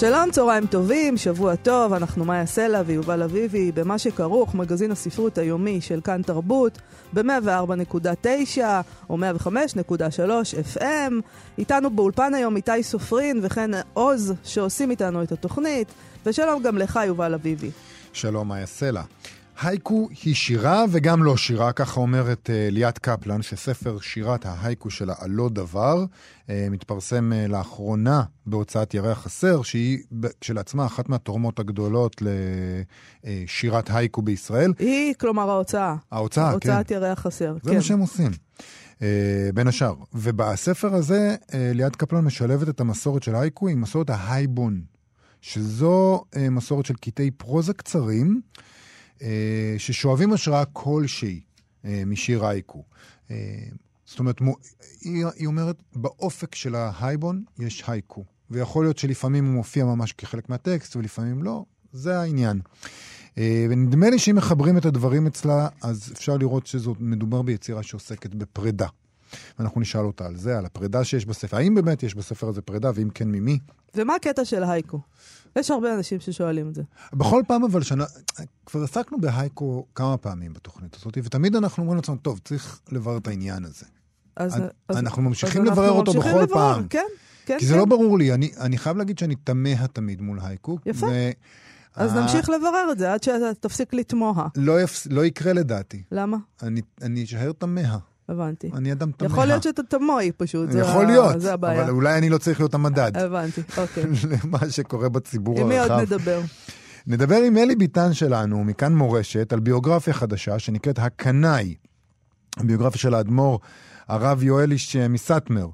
שלום, צהריים טובים, שבוע טוב, אנחנו מאיה סלע ויובל אביבי, במה שכרוך, מגזין הספרות היומי של כאן תרבות, ב-104.9 או 105.3 FM. איתנו באולפן היום איתי סופרין וכן עוז שעושים איתנו את התוכנית, ושלום גם לך, יובל אביבי. שלום, מאיה סלע. הייקו היא שירה וגם לא שירה, ככה אומרת uh, ליאת קפלן, שספר שירת ההייקו שלה הלא דבר uh, מתפרסם uh, לאחרונה בהוצאת ירח חסר, שהיא כשלעצמה אחת מהתורמות הגדולות לשירת הייקו בישראל. היא, כלומר ההוצאה. ההוצאה, הוצאת כן. הוצאת ירח חסר, זה כן. מה שהם עושים. Uh, בין השאר. ובספר הזה uh, ליאת קפלן משלבת את המסורת של הייקו עם מסורת ההייבון, שזו uh, מסורת של קטעי פרוזה קצרים. אה, ששואבים השראה כלשהי אה, משיר אייקו. אה, זאת אומרת, היא, אומרת, באופק של ההייבון יש הייקו. ויכול להיות שלפעמים הוא מופיע ממש כחלק מהטקסט, ולפעמים לא, זה העניין. ונדמה לי שאם מחברים את הדברים אצלה, אז אפשר לראות שזאת מדובר ביצירה שעוסקת בפרידה. ואנחנו נשאל אותה על זה, על הפרידה שיש בספר. האם באמת יש בספר הזה פרידה, ואם כן, ממי? ומה הקטע של הייקו? יש הרבה אנשים ששואלים את זה. בכל פעם אבל שנה, כבר עסקנו בהייקו כמה פעמים בתוכנית הזאת, ותמיד אנחנו אומרים לעצמנו, טוב, צריך לברר את העניין הזה. אז, אז אנחנו ממשיכים אז לברר אנחנו אותו ממשיכים בכל לברר, פעם. כן, כן. כי כן. זה לא ברור לי, אני, אני חייב להגיד שאני תמה תמיד מול הייקו. יפה. ו... אז. נמשיך לברר את זה עד שאתה תפסיק לתמוה. לא, יפ... לא יקרה לדעתי. למה? אני אשאר תמה. הבנתי. אני אדם תמה. יכול להיות שאתה תמוי פשוט, יכול זה, להיות, זה הבעיה. אבל אולי אני לא צריך להיות המדד. הבנתי, אוקיי. למה שקורה בציבור הרחב. עם מי עוד נדבר? נדבר עם אלי ביטן שלנו, מכאן מורשת, על ביוגרפיה חדשה שנקראת הקנאי. ביוגרפיה של האדמו"ר הרב יואליש מסטמר,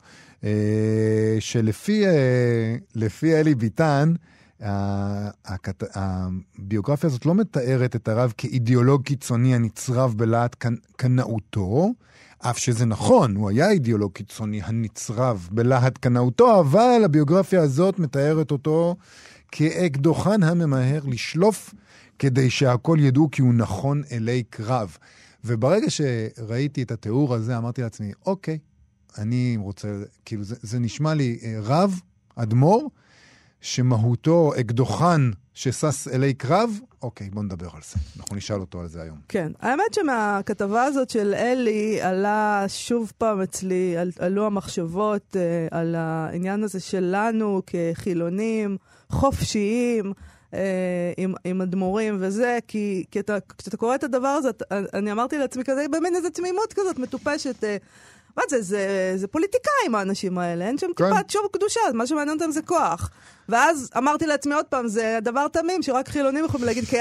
אה, שלפי אה, אלי ביטן, הביוגרפיה הזאת לא מתארת את הרב כאידיאולוג קיצוני הנצרב בלהט קנאותו, אף שזה נכון, הוא היה אידיאולוג קיצוני הנצרב בלהט קנאותו, אבל הביוגרפיה הזאת מתארת אותו כאקדוחן הממהר לשלוף כדי שהכל ידעו כי הוא נכון אלי קרב. וברגע שראיתי את התיאור הזה, אמרתי לעצמי, אוקיי, אני רוצה, כאילו, זה, זה נשמע לי אה, רב, אדמו"ר, שמהותו אקדוחן ששש אלי קרב, אוקיי, בוא נדבר על זה. אנחנו נשאל אותו על זה היום. כן. האמת שמהכתבה הזאת של אלי עלה שוב פעם אצלי, על, עלו המחשבות אה, על העניין הזה שלנו כחילונים, חופשיים. אה, עם, עם אדמו"רים וזה, כי, כי אתה, כשאתה קורא את הדבר הזה, אני אמרתי לעצמי כזה, במין איזו תמימות כזאת מטופשת. אה, מה זה, זה, זה פוליטיקאים האנשים האלה, אין שם כן. טיפת שור קדושה, מה שמעניין אותם זה כוח. ואז אמרתי לעצמי עוד פעם, זה דבר תמים שרק חילונים יכולים להגיד, כי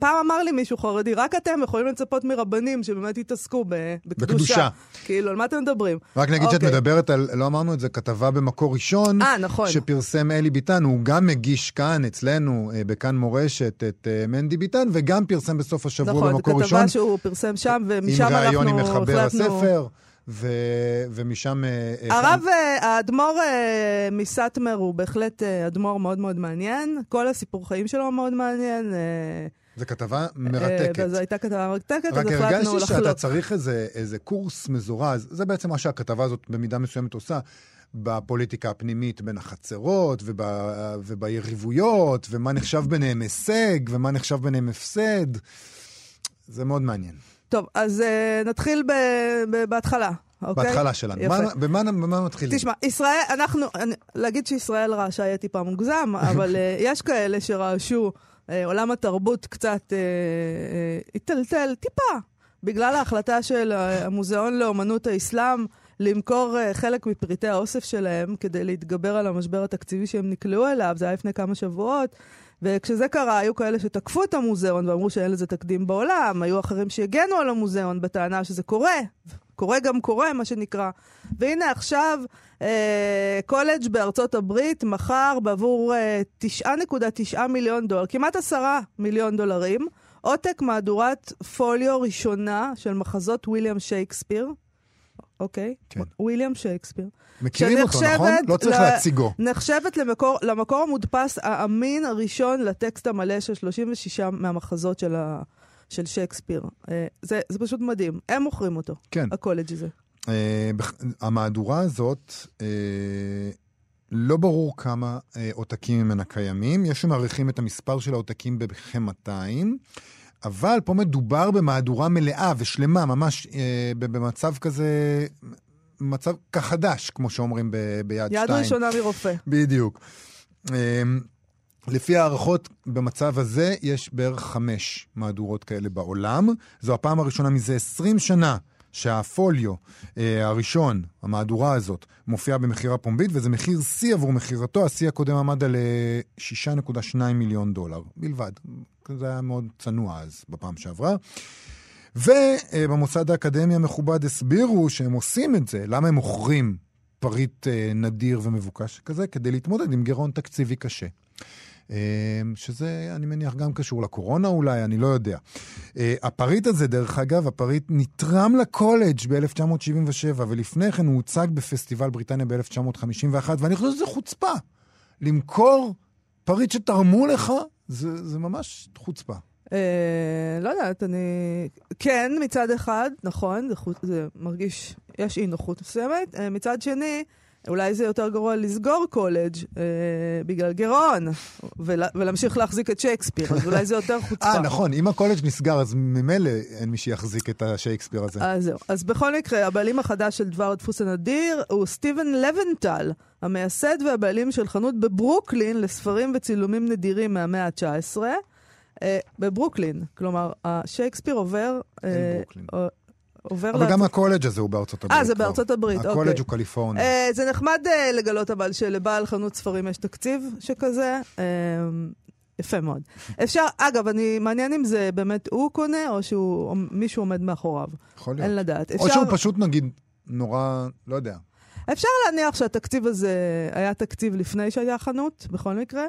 פעם אמר לי מישהו חרדי, רק אתם יכולים לצפות מרבנים שבאמת יתעסקו בקדושה. בקדושה. כאילו, על מה אתם מדברים? רק נגיד אוקיי. שאת מדברת על, לא אמרנו את זה, כתבה במקור ראשון, 아, נכון. שפרסם אלי ביטן, הוא גם מגיש כאן, אצלנו, אה, בכאן מורשת, את אה, מנדי ביטן, וגם פרסם בסוף השבוע נכון, במקור ראשון. נכון, כתבה שהוא פרסם שם, ומשם אנחנו החלטנו... עם ראיון עם מחבר הספר. ו... ומשם... אה, הרב, אה, האדמו"ר אה, מסאטמר הוא בהחלט אדמו"ר מאוד מאוד מעניין. כל הסיפור חיים שלו מאוד מעניין. זו כתבה מרתקת. וזו הייתה כתבה מרתקת, אז החלטנו לחלוק. רק הרגשתי שאתה צריך איזה, איזה קורס מזורז, זה בעצם מה שהכתבה הזאת במידה מסוימת עושה. בפוליטיקה הפנימית בין החצרות וב, וביריבויות, ומה נחשב ביניהם הישג, ומה נחשב ביניהם הפסד. זה מאוד מעניין. טוב, אז uh, נתחיל ב, ב, בהתחלה. אוקיי? בהתחלה שלנו. יפה. מה, במה, במה מתחילים? תשמע, ישראל, אנחנו, אני, להגיד שישראל רעשה יהיה טיפה מוגזם, אבל uh, יש כאלה שרעשו, uh, עולם התרבות קצת היטלטל, uh, uh, טיפה, בגלל ההחלטה של המוזיאון לאומנות האסלאם למכור uh, חלק מפריטי האוסף שלהם כדי להתגבר על המשבר התקציבי שהם נקלעו אליו, זה היה לפני כמה שבועות. וכשזה קרה, היו כאלה שתקפו את המוזיאון ואמרו שאין לזה תקדים בעולם, היו אחרים שהגנו על המוזיאון בטענה שזה קורה, קורה גם קורה, מה שנקרא. והנה עכשיו, אה, קולג' בארצות הברית מכר בעבור אה, 9.9 מיליון דולר, כמעט 10 מיליון דולרים, עותק מהדורת פוליו ראשונה של מחזות ויליאם שייקספיר. אוקיי? כן. ויליאם שייקספיר. מכירים אותו, נכון? לא צריך ל- להציגו. נחשבת למקור, למקור המודפס האמין הראשון לטקסט המלא של 36 מהמחזות של, ה, של שייקספיר. אה, זה, זה פשוט מדהים. הם מוכרים אותו, כן. הקולג' הזה. אה, בח- המהדורה הזאת, אה, לא ברור כמה אה, עותקים ממנה קיימים. יש שמעריכים את המספר של העותקים בכ-200, אבל פה מדובר במהדורה מלאה ושלמה, ממש אה, במצב כזה, מצב כחדש, כמו שאומרים ב- ביד יד שתיים. ראשונה מרופא. בדיוק. אמ, לפי הערכות, במצב הזה יש בערך חמש מהדורות כאלה בעולם. זו הפעם הראשונה מזה 20 שנה שהפוליו אה, הראשון, המהדורה הזאת, מופיעה במכירה פומבית, וזה מחיר שיא עבור מכירתו. השיא הקודם עמד על אה, 6.2 מיליון דולר בלבד. זה היה מאוד צנוע אז, בפעם שעברה. ובמוסד האקדמי המכובד הסבירו שהם עושים את זה, למה הם מוכרים פריט אה, נדיר ומבוקש כזה? כדי להתמודד עם גירעון תקציבי קשה. אה, שזה, אני מניח, גם קשור לקורונה אולי, אני לא יודע. אה, הפריט הזה, דרך אגב, הפריט נתרם לקולג' ב-1977, ולפני כן הוא הוצג בפסטיבל בריטניה ב-1951, ואני חושב שזה חוצפה. למכור פריט שתרמו לך, זה, זה ממש חוצפה. אה, לא יודעת, אני... כן, מצד אחד, נכון, זה, חוץ, זה מרגיש, יש אי נוחות מסוימת. אה, מצד שני, אולי זה יותר גרוע לסגור קולג' אה, בגלל גירעון, ול, ולהמשיך להחזיק את שייקספיר, אז אולי זה יותר חוצפה. אה, נכון, אם הקולג' נסגר, אז ממילא אין מי שיחזיק את השייקספיר הזה. אז זהו. אז בכל מקרה, הבעלים החדש של דבר הדפוס הנדיר הוא סטיבן לבנטל, המייסד והבעלים של חנות בברוקלין לספרים וצילומים נדירים מהמאה ה-19. אה, בברוקלין, כלומר, השייקספיר עובר... אה, אין ברוקלין. אה, עובר אבל לארצות- גם הקולג' הזה הוא בארצות הברית. אה, זה. בארצות הברית, אוקיי. הקולג' הוא קליפורניה. אה, זה נחמד אה, לגלות אבל שלבעל חנות ספרים יש תקציב שכזה. אה, יפה מאוד. אפשר, אגב, אני, מעניין אם זה באמת הוא קונה או שהוא, או מישהו עומד מאחוריו. יכול אין להיות. לדעת. או אפשר, שהוא פשוט, נגיד, נורא, לא יודע. אפשר להניח שהתקציב הזה היה תקציב לפני שהיה חנות, בכל מקרה.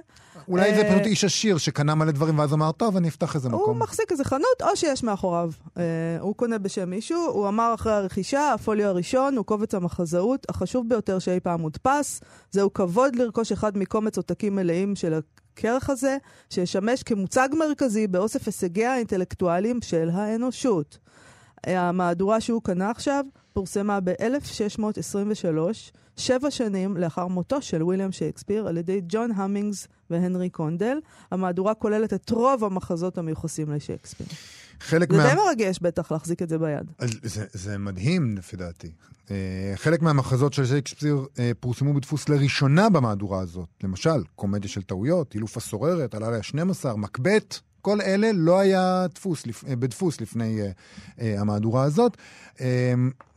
אולי זה אה, פשוט איש עשיר שקנה מלא דברים ואז אמר, טוב, אני אפתח איזה הוא מקום. מחזיק איזה חנות, או שיש מאחוריו. אה, הוא קונה בשם מישהו, הוא אמר אחרי הרכישה, הפוליו הראשון הוא קובץ המחזאות החשוב ביותר שאי פעם מודפס. זהו כבוד לרכוש אחד מקומץ עותקים מלאים של הכרך הזה, שישמש כמוצג מרכזי באוסף הישגיה האינטלקטואליים של האנושות. אה, המהדורה שהוא קנה עכשיו פורסמה ב-1623, שבע שנים לאחר מותו של ויליאם שייקספיר, על ידי ג'ון המינגס והנרי קונדל. המהדורה כוללת את רוב המחזות המיוחסים לשייקספיר. חלק זה מה... די מרגש בטח להחזיק את זה ביד. זה, זה מדהים, לפי דעתי. Uh, חלק מהמחזות של שייקספיר uh, פורסמו בדפוס לראשונה במהדורה הזאת. למשל, קומדיה של טעויות, אילוף הסוררת, הלילה ה-12, מקבט, כל אלה לא היה דפוס, uh, בדפוס לפני uh, uh, המהדורה הזאת. Uh,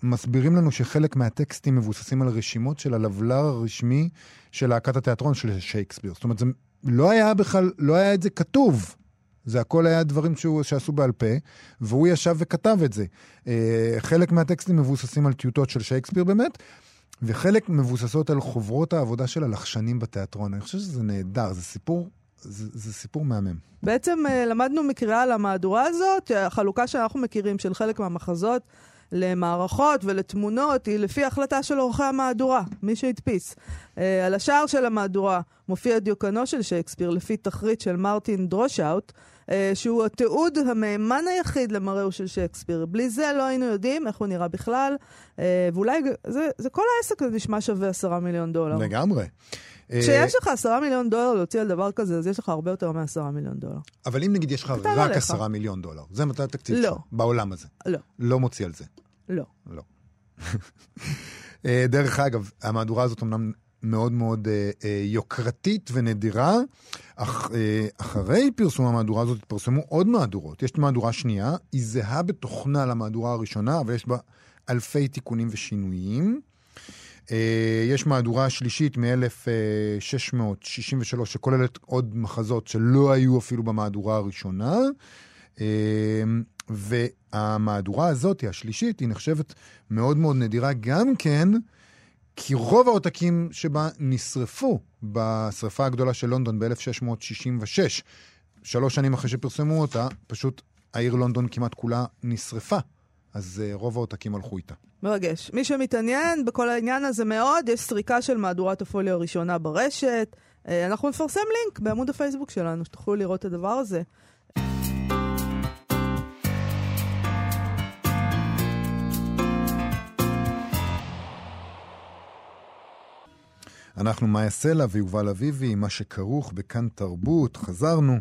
מסבירים לנו שחלק מהטקסטים מבוססים על רשימות של הלבלר הרשמי של להקת התיאטרון של שייקספיר. זאת אומרת, זה לא היה בכלל, לא היה את זה כתוב. זה הכל היה דברים שהוא, שעשו בעל פה, והוא ישב וכתב את זה. אה, חלק מהטקסטים מבוססים על טיוטות של שייקספיר באמת, וחלק מבוססות על חוברות העבודה של הלחשנים בתיאטרון. אני חושב שזה נהדר, זה סיפור, זה, זה סיפור מהמם. בעצם אה, למדנו מקריאה על המהדורה הזאת, החלוקה שאנחנו מכירים של חלק מהמחזות למערכות ולתמונות היא לפי החלטה של עורכי המהדורה, מי שהדפיס. אה, על השער של המהדורה מופיע דיוקנו של שייקספיר לפי תכרית של מרטין דרושאוט, אה, שהוא התיעוד המהימן היחיד למראהו של שייקספיר. בלי זה לא היינו יודעים איך הוא נראה בכלל, אה, ואולי זה, זה כל העסק הזה נשמע שווה עשרה מיליון דולר. לגמרי. אה, כשיש לך עשרה מיליון דולר להוציא על דבר כזה, אז יש לך הרבה יותר מעשרה מיליון דולר. אבל אם נגיד יש לך רק. עשרה מיליון דולר, זה מתי התקציב לא. שלך, בעולם הזה. לא, לא מוציא על זה. לא. לא. אה, דרך אגב, המהדורה הזאת אמנם מאוד מאוד אה, אה, יוקרתית ונדירה, אך אה, אחרי פרסום המהדורה הזאת התפרסמו עוד מהדורות. יש מהדורה שנייה, היא זהה בתוכנה למהדורה הראשונה, אבל יש בה אלפי תיקונים ושינויים. אה, יש מהדורה שלישית מ-1663, שכוללת עוד מחזות שלא היו אפילו במהדורה הראשונה. אה, והמהדורה הזאת, השלישית, היא נחשבת מאוד מאוד נדירה גם כן, כי רוב העותקים שבה נשרפו בשרפה הגדולה של לונדון ב-1666. שלוש שנים אחרי שפרסמו אותה, פשוט העיר לונדון כמעט כולה נשרפה. אז uh, רוב העותקים הלכו איתה. מרגש. מי שמתעניין בכל העניין הזה מאוד, יש סריקה של מהדורת הפוליו הראשונה ברשת. אה, אנחנו נפרסם לינק בעמוד הפייסבוק שלנו, שתוכלו לראות את הדבר הזה. אנחנו מאיה סלע ויובל אביבי, מה שכרוך בכאן תרבות, חזרנו.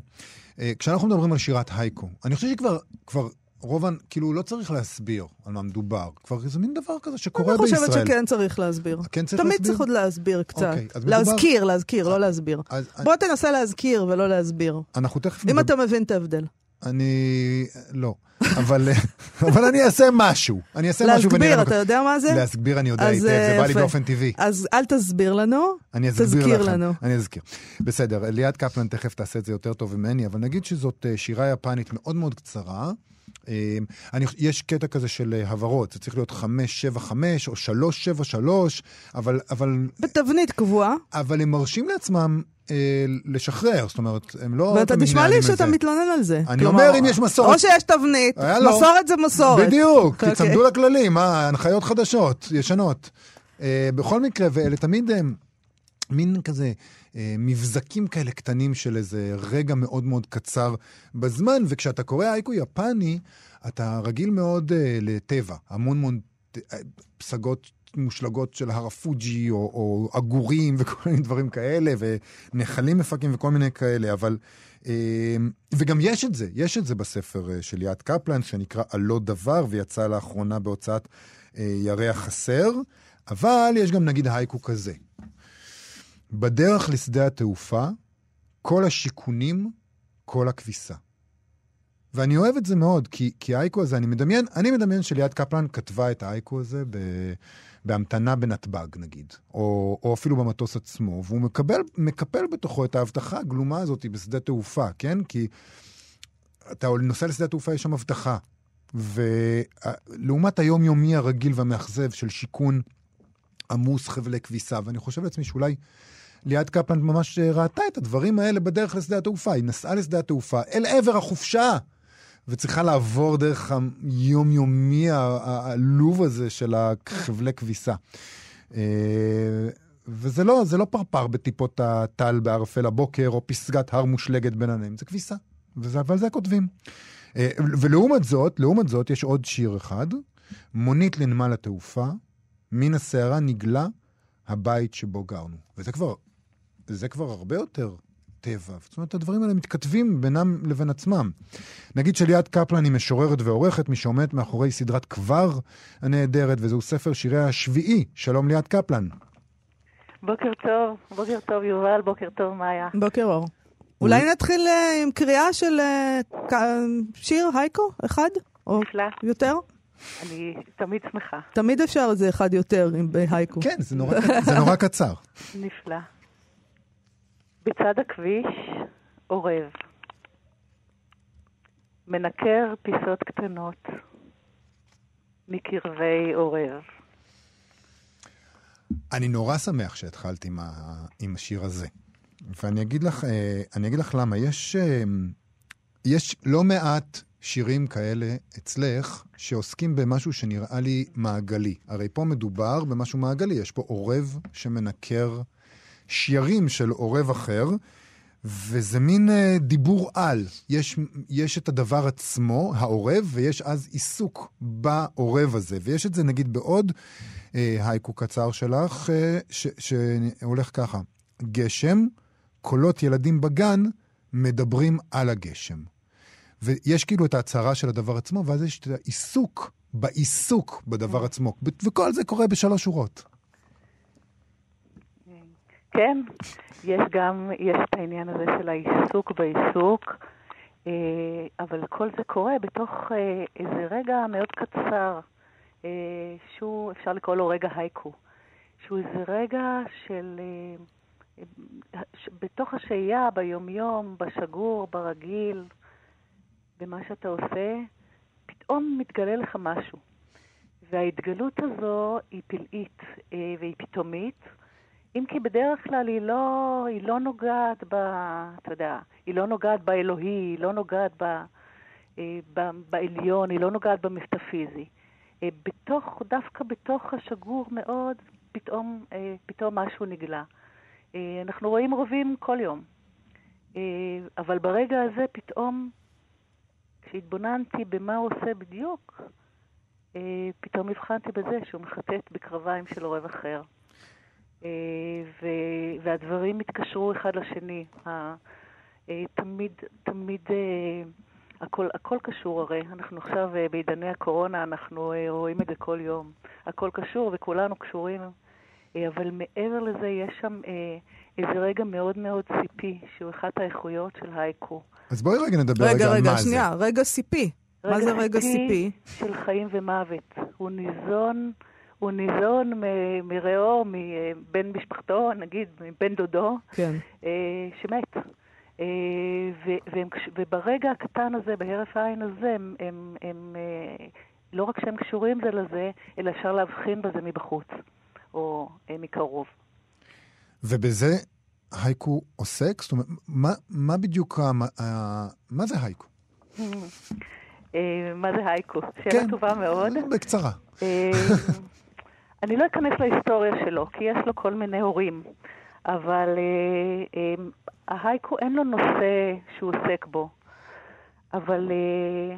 אה, כשאנחנו מדברים על שירת הייקו, אני חושב שכבר כבר רובן, כאילו, לא צריך להסביר על מה מדובר. כבר זה מין דבר כזה שקורה בישראל. אני חושבת שכן צריך להסביר. כן צריך תמיד להסביר? צריך עוד להסביר קצת. אוקיי, אז מדובר- להזכיר, להזכיר, לא להסביר. אז בוא תנסה להזכיר ולא להסביר. אנחנו תכף אם אתה מבין את ההבדל. אני... לא. אבל, אבל אני אעשה משהו. אני אעשה משהו ונראה... להסביר, אתה יודע מה זה? להסביר אני יודע היטב, זה אה, בא לי. באופן טבעי. אז אל תסביר לנו, תזכיר לכם. לנו. אני אזכיר. בסדר, ליאת קפלן תכף תעשה את זה יותר טוב ממני, אבל נגיד שזאת אה, שירה יפנית מאוד מאוד קצרה. אה, אני, יש קטע כזה של אה, הברות, זה צריך להיות 575 או 373, אבל, אבל, בתבנית קבועה, אבל הם מרשים לעצמם אה, לשחרר, זאת אומרת, הם לא... ואתה נשמע לי שאתה. מתלונן על זה. אני כלומר, אומר, אם יש מסורת- או שיש תבנית. מסורת זה מסורת. בדיוק, אוקיי. תצמדו לכללים, מה, הנחיות חדשות, ישנות. אה, בכל מקרה, ואלה תמיד הם מין כזה אה, מבזקים כאלה קטנים של איזה רגע מאוד מאוד קצר בזמן, וכשאתה קורא אייקו יפני, אתה רגיל מאוד אה, לטבע, המון המון אה, פסגות מושלגות של הר הפוג'י, או, או עגורים וכל מיני דברים כאלה, ונחלים מפקים וכל מיני כאלה, אבל... אה, וגם יש את זה, יש את זה בספר אה, של ליאת קפלן, שנקרא "הלא דבר", ויצא לאחרונה בהוצאת אה, ירח חסר, אבל יש גם נגיד הייקו כזה. בדרך לשדה התעופה, כל השיכונים, כל הכביסה. ואני אוהב את זה מאוד, כי, כי האייקו הזה, אני מדמיין, אני מדמיין שליאת קפלן כתבה את האייקו הזה ב, בהמתנה בנתב"ג, נגיד, או, או אפילו במטוס עצמו, והוא מקבל, מקפל בתוכו את ההבטחה הגלומה הזאת בשדה תעופה, כן? כי אתה נוסע לשדה התעופה, יש שם הבטחה. ולעומת היומיומי הרגיל והמאכזב של שיכון עמוס חבלי כביסה, ואני חושב לעצמי שאולי ליאת קפלן ממש ראתה את הדברים האלה בדרך לשדה התעופה. היא נסעה לשדה התעופה אל עבר החופשה, וצריכה לעבור דרך היומיומי העלוב הזה של החבלי כביסה. אה, וזה לא, לא פרפר בטיפות הטל בערפל הבוקר, או פסגת הר מושלגת בין עניים, זה כביסה. וזה, אבל זה הכותבים. אה, ולעומת זאת, לעומת זאת, יש עוד שיר אחד, מונית לנמל התעופה, מן הסערה נגלה הבית שבו גרנו. וזה כבר, זה כבר הרבה יותר טבע. זאת אומרת, הדברים האלה מתכתבים בינם לבין עצמם. נגיד שליאת קפלן היא משוררת ועורכת, מי שעומדת מאחורי סדרת כבר הנהדרת, וזהו ספר שיריה השביעי. שלום ליאת קפלן. בוקר טוב, בוקר טוב יובל, בוקר טוב מאיה. בוקר אור. אולי נתחיל אה, עם קריאה של אה, שיר הייקו, אחד? או נפלא, יותר? אני תמיד שמחה. תמיד אפשר איזה אחד יותר עם בהייקו. כן, זה נורא, זה נורא קצר. נפלא. בצד הכביש, עורב. מנקר פיסות קטנות מקרבי עורב. אני נורא שמח שהתחלת עם, ה... עם השיר הזה. ואני אגיד לך, אה, אני אגיד לך למה. יש, אה, יש לא מעט שירים כאלה אצלך, שעוסקים במשהו שנראה לי מעגלי. הרי פה מדובר במשהו מעגלי. יש פה עורב שמנקר שירים של עורב אחר, וזה מין אה, דיבור על. יש, יש את הדבר עצמו, העורב, ויש אז עיסוק בעורב הזה. ויש את זה נגיד בעוד אה, הייקו קצר שלך, אה, ש, שהולך ככה: גשם, קולות ילדים בגן מדברים על הגשם. ויש כאילו את ההצהרה של הדבר עצמו, ואז יש את העיסוק בעיסוק בדבר עצמו. וכל זה קורה בשלוש שורות. כן, יש גם, יש את העניין הזה של העיסוק בעיסוק, אה, אבל כל זה קורה בתוך אה, איזה רגע מאוד קצר, אה, שהוא, אפשר לקרוא לו רגע הייקו, שהוא איזה רגע של, בתוך השהייה, ביומיום, בשגור, ברגיל, במה שאתה עושה, פתאום מתגלה לך משהו. וההתגלות הזו היא פלאית והיא פתאומית, אם כי בדרך כלל היא לא, היא לא נוגעת ב... אתה יודע, היא לא נוגעת באלוהי, היא לא נוגעת ב, אה, ב, בעליון, היא לא נוגעת במטאפיזי. אה, בתוך, דווקא בתוך השגור מאוד, פתאום, אה, פתאום משהו נגלה. אנחנו רואים רובים כל יום, אבל ברגע הזה פתאום, כשהתבוננתי במה הוא עושה בדיוק, פתאום הבחנתי בזה שהוא מחטט בקרביים של עורב אחר. אה, ו- והדברים התקשרו אחד לשני. אה, תמיד, תמיד, אה, הכל, הכל קשור הרי. אנחנו עכשיו בעידני הקורונה, אנחנו רואים את זה כל יום. הכל קשור וכולנו קשורים, אבל מעבר לזה יש שם איזה רגע מאוד מאוד ציפי, שהוא אחת האיכויות של הייקו. אז בואי רגע נדבר רגע, רגע, על רגע, מה זה. שנייה, רגע סיפי. מה זה רגע סיפי? של חיים ומוות. הוא ניזון, הוא ניזון מ- מרעו, מבן משפחתו, נגיד, מבן דודו, כן. אה, שמת. אה, ו- והם, וברגע הקטן הזה, בהרף העין הזה, הם, הם, הם אה, לא רק שהם קשורים זה לזה, אלא אפשר להבחין בזה מבחוץ, או אה, מקרוב. ובזה הייקו עוסק? זאת אומרת, מה, מה בדיוק, ה, ה, מה זה הייקו? אה, מה זה הייקו? שאלה כן. טובה מאוד. בקצרה. אני לא אכנס להיסטוריה שלו, כי יש לו כל מיני הורים, אבל אה, אה, ההייקו אין לו נושא שהוא עוסק בו, אבל אה,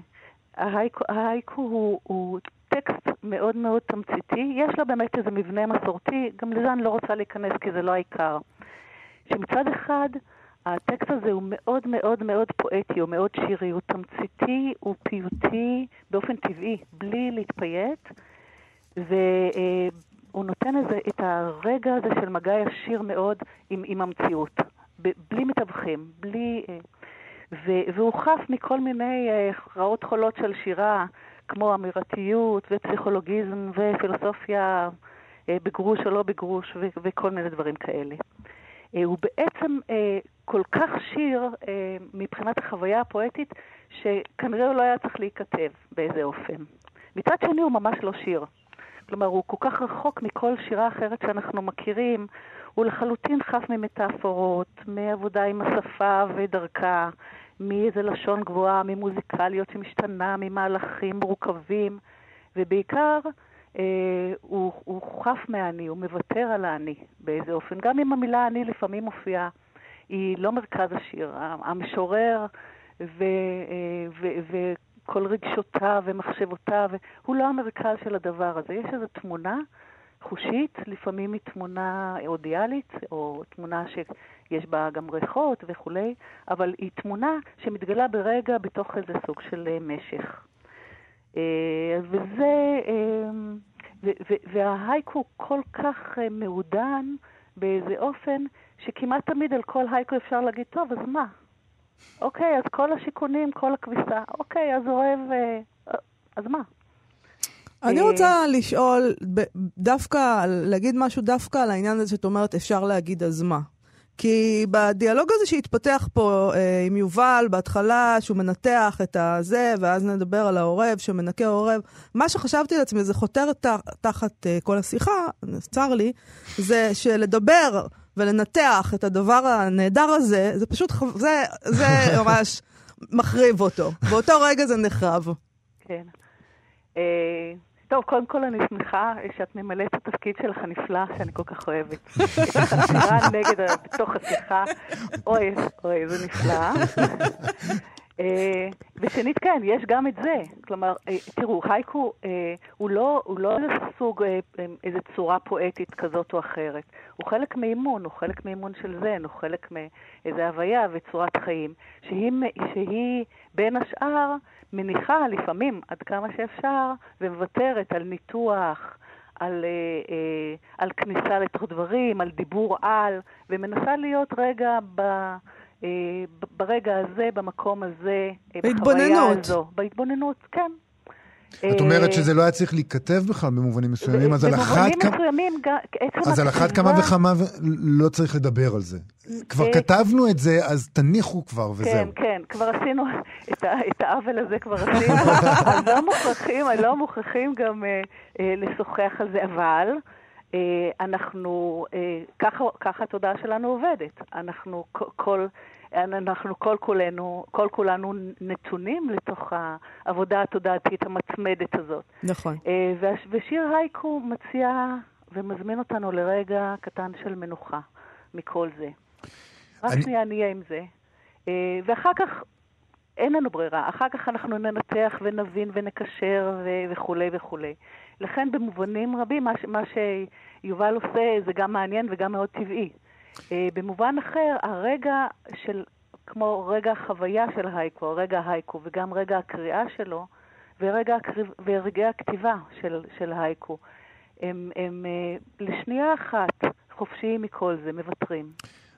ההייקו, ההייקו הוא, הוא טקסט מאוד מאוד תמציתי, יש לו באמת איזה מבנה מסורתי, גם לזה אני לא רוצה להיכנס כי זה לא העיקר. שמצד אחד, הטקסט הזה הוא מאוד מאוד מאוד פואטי, הוא מאוד שירי, הוא תמציתי, הוא פיוטי באופן טבעי, בלי להתפייט, והוא נותן איזה, את הרגע הזה של מגע ישיר מאוד עם, עם המציאות, ב- בלי מתווכים, בלי... אה, ו- והוא חף מכל מיני אה, רעות חולות של שירה, כמו אמירתיות ופסיכולוגיזם ופילוסופיה אה, בגרוש או לא בגרוש ו- וכל מיני דברים כאלה. אה, הוא בעצם אה, כל כך שיר אה, מבחינת החוויה הפואטית, שכנראה הוא לא היה צריך להיכתב באיזה אופן. מצד שני הוא ממש לא שיר. כלומר, הוא כל כך רחוק מכל שירה אחרת שאנחנו מכירים, הוא לחלוטין חף ממטאפורות, מעבודה עם השפה ודרכה, מאיזה לשון גבוהה, ממוזיקליות שמשתנה, ממהלכים מורכבים, ובעיקר אה, הוא, הוא חף מהאני, הוא מוותר על האני באיזה אופן. גם אם המילה אני לפעמים מופיעה, היא לא מרכז השיר. המשורר ו, אה, ו, וכל רגשותיו ומחשבותיו, הוא לא המרכז של הדבר הזה. יש איזו תמונה חושית, לפעמים היא תמונה אודיאלית, או תמונה שיש בה גם ריחות וכולי, אבל היא תמונה שמתגלה ברגע בתוך איזה סוג של אה, משך. אה, וזה, אה, וההייקו כל כך מעודן באיזה אופן, שכמעט תמיד על כל הייקו אפשר להגיד, טוב, אז מה? אוקיי, אז כל השיכונים, כל הכביסה, אוקיי, אז אוהב, אה, אז מה? אני אה, רוצה לשאול, דווקא, להגיד משהו דווקא על העניין הזה שאת אומרת, אפשר להגיד אז מה. כי בדיאלוג הזה שהתפתח פה אה, עם יובל, בהתחלה, שהוא מנתח את הזה, ואז נדבר על העורב, שמנקה עורב, מה שחשבתי לעצמי, זה חותר ת, תחת אה, כל השיחה, צר לי, זה שלדבר ולנתח את הדבר הנהדר הזה, זה פשוט, זה, זה ממש מחריב אותו. באותו רגע זה נחרב. כן. אה, טוב, קודם כל אני שמחה שאת ממלאת את התפקיד שלך הנפלא, שאני כל כך אוהבת. את החתירה נגד, ה- בתוך השיחה. אוי, אוי, זה נפלא. אה, ושנית, כן, יש גם את זה. כלומר, אה, תראו, הייקו אה, הוא לא, הוא לא איזה סוג, איזה צורה פואטית כזאת או אחרת. הוא חלק מאימון, הוא חלק מאימון של זן, הוא חלק מאיזה הוויה וצורת חיים, שהיא, שהיא בין השאר מניחה לפעמים עד כמה שאפשר ומוותרת על ניתוח, על, אה, אה, על כניסה לתוך דברים, על דיבור על, ומנסה להיות רגע ב... אה, ברגע הזה, במקום הזה, אה, בחוויה. הזו. בהתבוננות, כן. את אה, אומרת שזה לא היה צריך להיכתב בכלל במובנים מסוימים, אז על אחת כמה... מסוימים, אז על אחת כמה וכמה לא צריך לדבר על זה. כבר אה, כתבנו את זה, אז תניחו כבר כן, וזהו. כן, כבר עשינו את, העוול הזה, כבר עשינו. אז לא מוכרחים, לא מוכרחים גם אה, אה, לשוחח על זה, אבל אה, אנחנו, אה, ככה התודעה שלנו עובדת. אנחנו כל, אנחנו כל כולנו, כל כולנו נתונים לתוך העבודה התודעתית המצמדת הזאת. נכון. אה, ושיר הייקו מציע ומזמין אותנו לרגע קטן של מנוחה מכל זה. רק אני... שנייה נהיה עם זה. ואחר כך אין לנו ברירה. אחר כך אנחנו ננתח ונבין ונקשר ו- וכולי וכולי. לכן במובנים רבים, מה, ש- מה שיובל עושה זה גם מעניין וגם מאוד טבעי. Uh, במובן אחר, הרגע של, כמו רגע החוויה של הייקו, רגע הייקו, וגם רגע הקריאה שלו, ורגע, ורגעי הכתיבה של, של הייקו, הם, הם uh, לשנייה אחת חופשיים מכל זה, מוותרים.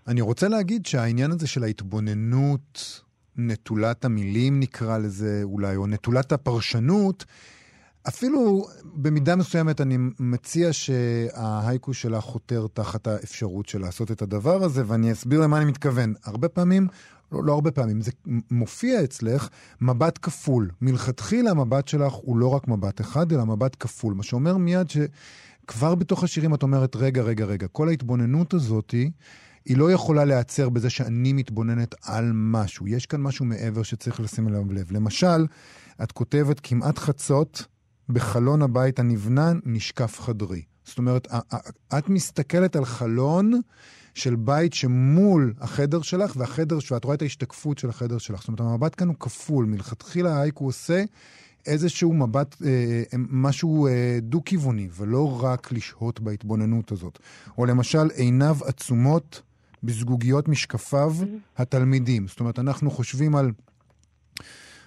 אני רוצה להגיד שהעניין הזה של ההתבוננות נטולת המילים נקרא לזה אולי, או נטולת הפרשנות, אפילו במידה מסוימת אני מציע שההייקו שלה חותר תחת האפשרות של לעשות את הדבר הזה, ואני אסביר למה אני מתכוון. הרבה פעמים, לא, לא הרבה פעמים, זה מופיע אצלך מבט כפול. מלכתחילה המבט שלך הוא לא רק מבט אחד, אלא מבט כפול, מה שאומר מיד שכבר בתוך השירים את אומרת, רגע, רגע, רגע, כל ההתבוננות הזאתי, היא לא יכולה להיעצר בזה שאני מתבוננת על משהו. יש כאן משהו מעבר שצריך לשים אליו לב. למשל, את כותבת כמעט חצות, בחלון הבית הנבנה נשקף חדרי. זאת אומרת, את מסתכלת על חלון של בית שמול החדר שלך, והחדר, ואת רואה את ההשתקפות של החדר שלך. זאת אומרת, המבט כאן הוא כפול. מלכתחילה הוא עושה איזשהו מבט, אה, אה, משהו אה, דו-כיווני, ולא רק לשהות בהתבוננות הזאת. או למשל, עיניו עצומות בזגוגיות משקפיו mm-hmm. התלמידים. זאת אומרת, אנחנו חושבים על...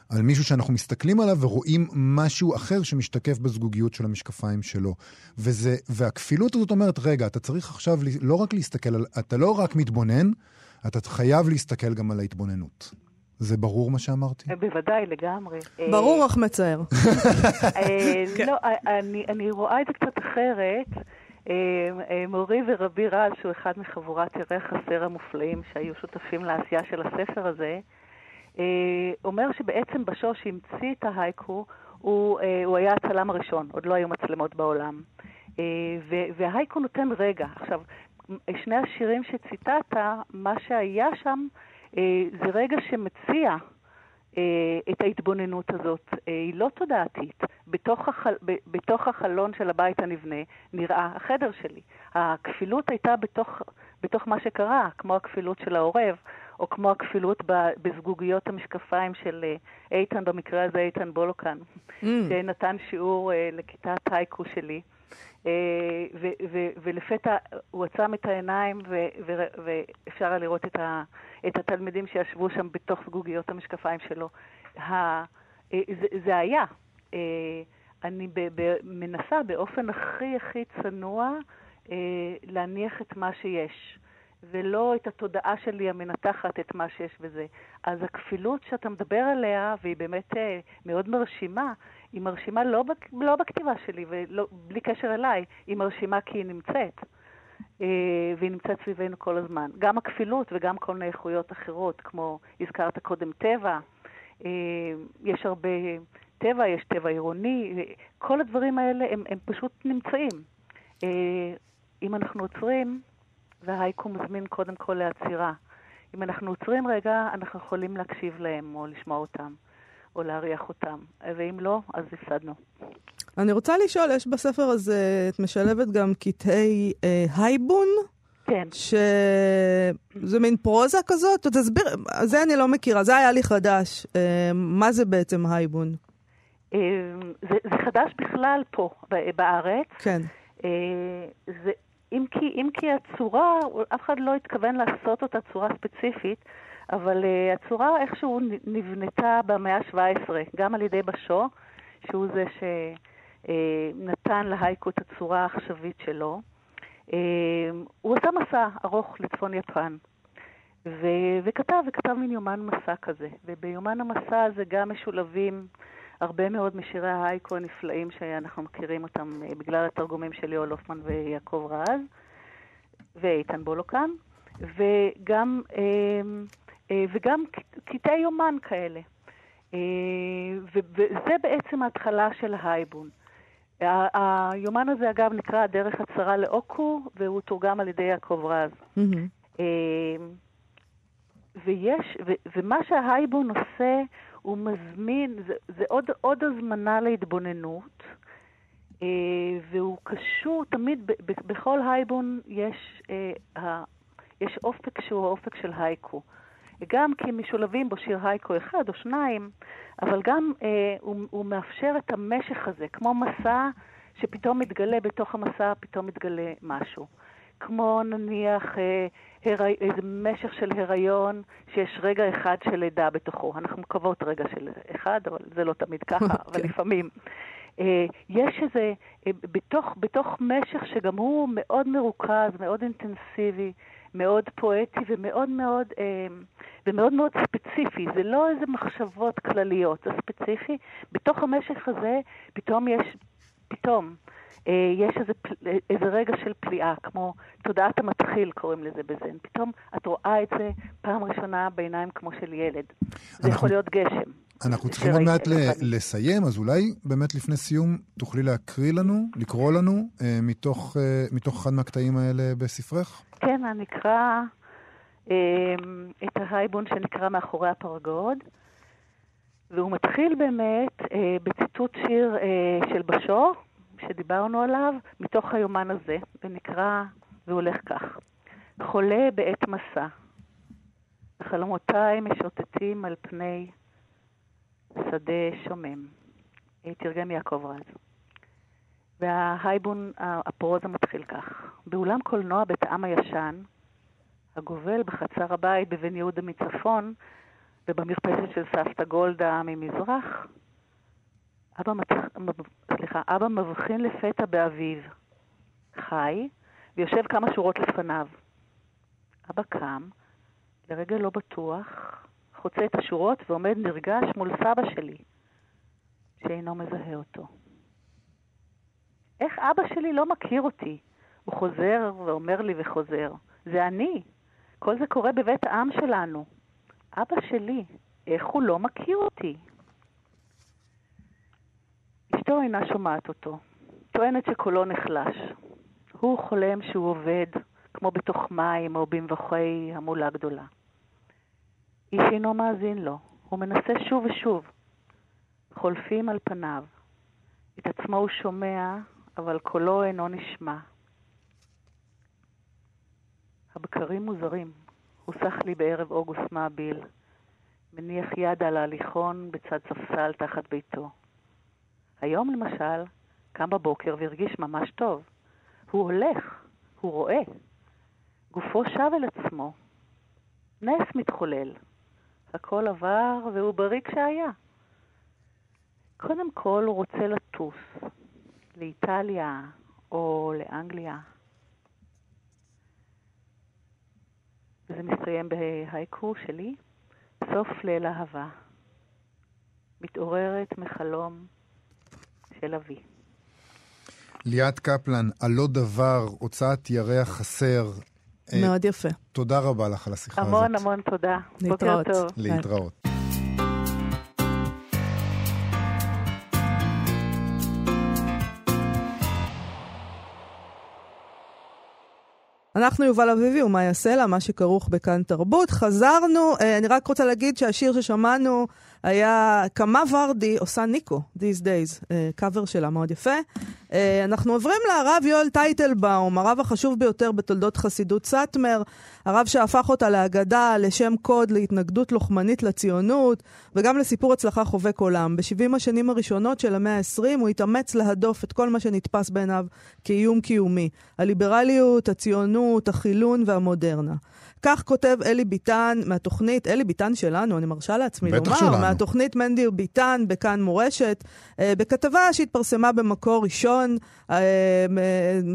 על מישהו שאנחנו מסתכלים עליו ורואים משהו אחר שמשתקף בזגוגיות של המשקפיים שלו. וזה, והכפילות הזאת אומרת, רגע, אתה צריך עכשיו לא רק להסתכל על, אתה לא רק מתבונן, אתה חייב להסתכל גם על ההתבוננות. זה ברור מה שאמרתי? בוודאי, לגמרי. ברור אך מצער. אה, לא, אני רואה את זה קצת אחרת. אה, אה, מורי ורבי רז, שהוא אחד מחבורת ירי החסר המופלאים שהיו שותפים לעשייה של הספר הזה, אה, אומר שבעצם בשור שהמציא את ההייקו, הוא, הוא היה הצלם הראשון, עוד לא היו מצלמות בעולם. וההייקו נותן רגע. עכשיו, שני השירים שציטטת, מה שהיה שם זה רגע שמציע אה, את ההתבוננות הזאת. אה, היא לא תודעתית. בתוך, החל, בתוך החלון של הבית הנבנה נראה החדר שלי. הכפילות הייתה בתוך, בתוך מה שקרה, כמו הכפילות של העורב, או כמו הכפילות בזגוגיות המשקפיים של אה, איתן, במקרה הזה איתן בולוקן, mm. שנתן שיעור לכיתת הייקו שלי. אה, ולפתע הוא עצם את העיניים ואפשר היה לראות את, ה, את התלמידים שישבו שם בתוך זגוגיות המשקפיים שלו. אה, זה, זה היה. אה, אני מנסה באופן הכי הכי צנוע להניח את מה שיש. ולא את התודעה שלי המנתחת את מה שיש בזה. אז הכפילות שאתה מדבר עליה, והיא באמת מאוד מרשימה, היא מרשימה לא, בק, לא בכתיבה שלי ובלי קשר אליי, היא מרשימה כי היא נמצאת. אה, והיא נמצאת סביבנו כל הזמן. גם הכפילות וגם כל מיני איכויות אחרות, כמו הזכרת קודם טבע, אה, יש הרבה טבע, יש טבע עירוני, כל הדברים האלה הם, הם פשוט נמצאים. אה, אם אנחנו עוצרים, וההייקו מזמין קודם כל לעצירה. אם אנחנו עוצרים רגע, אנחנו יכולים להקשיב להם או לשמוע אותם. או להריח אותם, ואם לא, אז הפסדנו. אני רוצה לשאול, יש בספר הזה, את משלבת גם קטעי אה, הייבון? כן. שזה מין פרוזה כזאת? תסביר, זה אני לא מכירה, זה היה לי חדש. אה, מה זה בעצם הייבון? אה, זה, זה חדש בכלל פה, בארץ. כן. אה, זה, אם כי, אם כי הצורה, אף אחד לא התכוון לעשות אותה צורה ספציפית, אבל uh, הצורה איכשהו נבנתה במאה ה-17, גם על ידי בשו, שהוא זה שנתן uh, להייקו את הצורה העכשווית שלו. Uh, הוא עשה מסע ארוך לצפון יפן, ו- וכתב, וכתב מין יומן מסע כזה. וביומן המסע הזה גם משולבים הרבה מאוד משירי ההייקו הנפלאים שאנחנו מכירים אותם uh, בגלל התרגומים של ליאור לופמן ויעקב רז, ואיתן בולוקן, וגם... Uh, אה, וגם קטעי יומן כאלה. אה, וזה בעצם ההתחלה של ההייבון. ה- היומן הזה, אגב, נקרא הדרך הצרה לאוקו, והוא תורגם על ידי יעקב רז. אה, ויש, ו, ומה שההייבון עושה, הוא מזמין, זה, זה עוד, עוד הזמנה להתבוננות, אה, והוא קשור תמיד, ב, ב, בכל הייבון יש, אה, ה, יש אופק שהוא האופק של הייקו. גם כי משולבים בו שיר הייקו אחד או שניים, אבל גם אה, הוא, הוא מאפשר את המשך הזה, כמו מסע שפתאום מתגלה בתוך המסע, פתאום מתגלה משהו. כמו נניח אה, הר... איזה משך של הריון, שיש רגע אחד של לידה בתוכו. אנחנו מקוות רגע של אחד, אבל זה לא תמיד ככה, אבל כן. לפעמים. אה, יש איזה, אה, בתוך, בתוך משך שגם הוא מאוד מרוכז, מאוד אינטנסיבי, מאוד פואטי ומאוד מאוד, אה, ומאוד מאוד ספציפי. זה לא איזה מחשבות כלליות, זה ספציפי. בתוך המשך הזה פתאום יש, פתאום, יש איזה, פל- איזה רגע של פליאה, כמו תודעת המתחיל קוראים לזה בזן. פתאום את רואה את זה פעם ראשונה בעיניים כמו של ילד. זה אנחנו- יכול להיות גשם. אנחנו צריכים עוד מעט. לסיים, אז אולי באמת לפני סיום תוכלי להקריא לנו, לקרוא לנו, אה, מתוך, אה, מתוך אחד מהקטעים האלה בספרך? כן, אני אקרא אה, את ההייבון שנקרא מאחורי הפרגוד, והוא מתחיל באמת אה, בציטוט שיר אה, של בשור, שדיברנו עליו, מתוך היומן הזה, ונקרא, והוא הולך כך: חולה בעת מסע, חלומותיי משוטטים על פני שדה שומם. תרגם יעקב רז. וההייבון, הפרוזה מתחיל כך: באולם קולנוע בית העם הישן, הגובל בחצר הבית בבן יהודה מצפון ובמרפסת של סבתא גולדה ממזרח, אבא, מת... סליחה, אבא מבחין לפתע באביו, חי, ויושב כמה שורות לפניו. אבא קם, לרגע לא בטוח, חוצה את השורות ועומד נרגש מול סבא שלי, שאינו מזהה אותו. איך אבא שלי לא מכיר אותי? הוא חוזר ואומר לי וחוזר, זה אני. כל זה קורה בבית העם שלנו. אבא שלי, איך הוא לא מכיר אותי? אשתו אינה שומעת אותו. טוענת שקולו נחלש. הוא חולם שהוא עובד, כמו בתוך מים או במבוכי המולה גדולה. איש אינו מאזין לו. הוא מנסה שוב ושוב. חולפים על פניו. את עצמו הוא שומע, אבל קולו אינו נשמע. הבקרים מוזרים. הוא סח לי בערב אוגוסט מעביל. מניח יד על ההליכון בצד ספסל תחת ביתו. היום למשל, קם בבוקר והרגיש ממש טוב. הוא הולך, הוא רואה. גופו שב אל עצמו. נס מתחולל. הכל עבר והוא בריא כשהיה. קודם כל הוא רוצה לטוס לאיטליה או לאנגליה. וזה מסתיים בהייקו שלי, סוף ליל אהבה. מתעוררת מחלום של אבי. ליאת קפלן, על לא דבר, הוצאת ירח חסר. אה, מאוד יפה. תודה רבה לך על השיחה הזאת. המון המון תודה. להתראות. בוקר טוב. להתראות. אנחנו יובל אביבי ומאיה סלע, מה שכרוך בכאן תרבות. חזרנו, אה, אני רק רוצה להגיד שהשיר ששמענו היה קמה ורדי עושה ניקו, These Days, אה, קאבר שלה מאוד יפה. אה, אנחנו עוברים לרב יואל טייטלבאום, הרב החשוב ביותר בתולדות חסידות סאטמר, הרב שהפך אותה לאגדה, לשם קוד, להתנגדות לוחמנית לציונות, וגם לסיפור הצלחה חובק עולם. ב-70 השנים הראשונות של המאה ה-20 הוא התאמץ להדוף את כל מה שנתפס בעיניו כאיום קיומי. הליברליות, הציונות, החילון והמודרנה. כך כותב אלי ביטן מהתוכנית, אלי ביטן שלנו, אני מרשה לעצמי לומר, שלנו. מהתוכנית מנדיר ביטן בכאן מורשת, אה, בכתבה שהתפרסמה במקור ראשון, אה,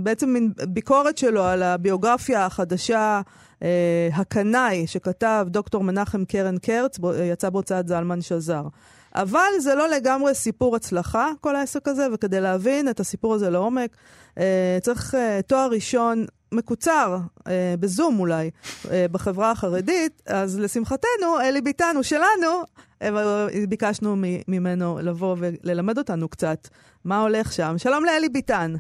בעצם מין ביקורת שלו על הביוגרפיה החדשה, אה, הקנאי, שכתב דוקטור מנחם קרן קרץ, יצא בהוצאת זלמן שזר. אבל זה לא לגמרי סיפור הצלחה, כל העסק הזה, וכדי להבין את הסיפור הזה לעומק, אה, צריך אה, תואר ראשון מקוצר, אה, בזום אולי, אה, בחברה החרדית, אז לשמחתנו, אלי ביטן הוא שלנו, אה, ביקשנו ממנו לבוא וללמד אותנו קצת מה הולך שם. שלום לאלי ביטן.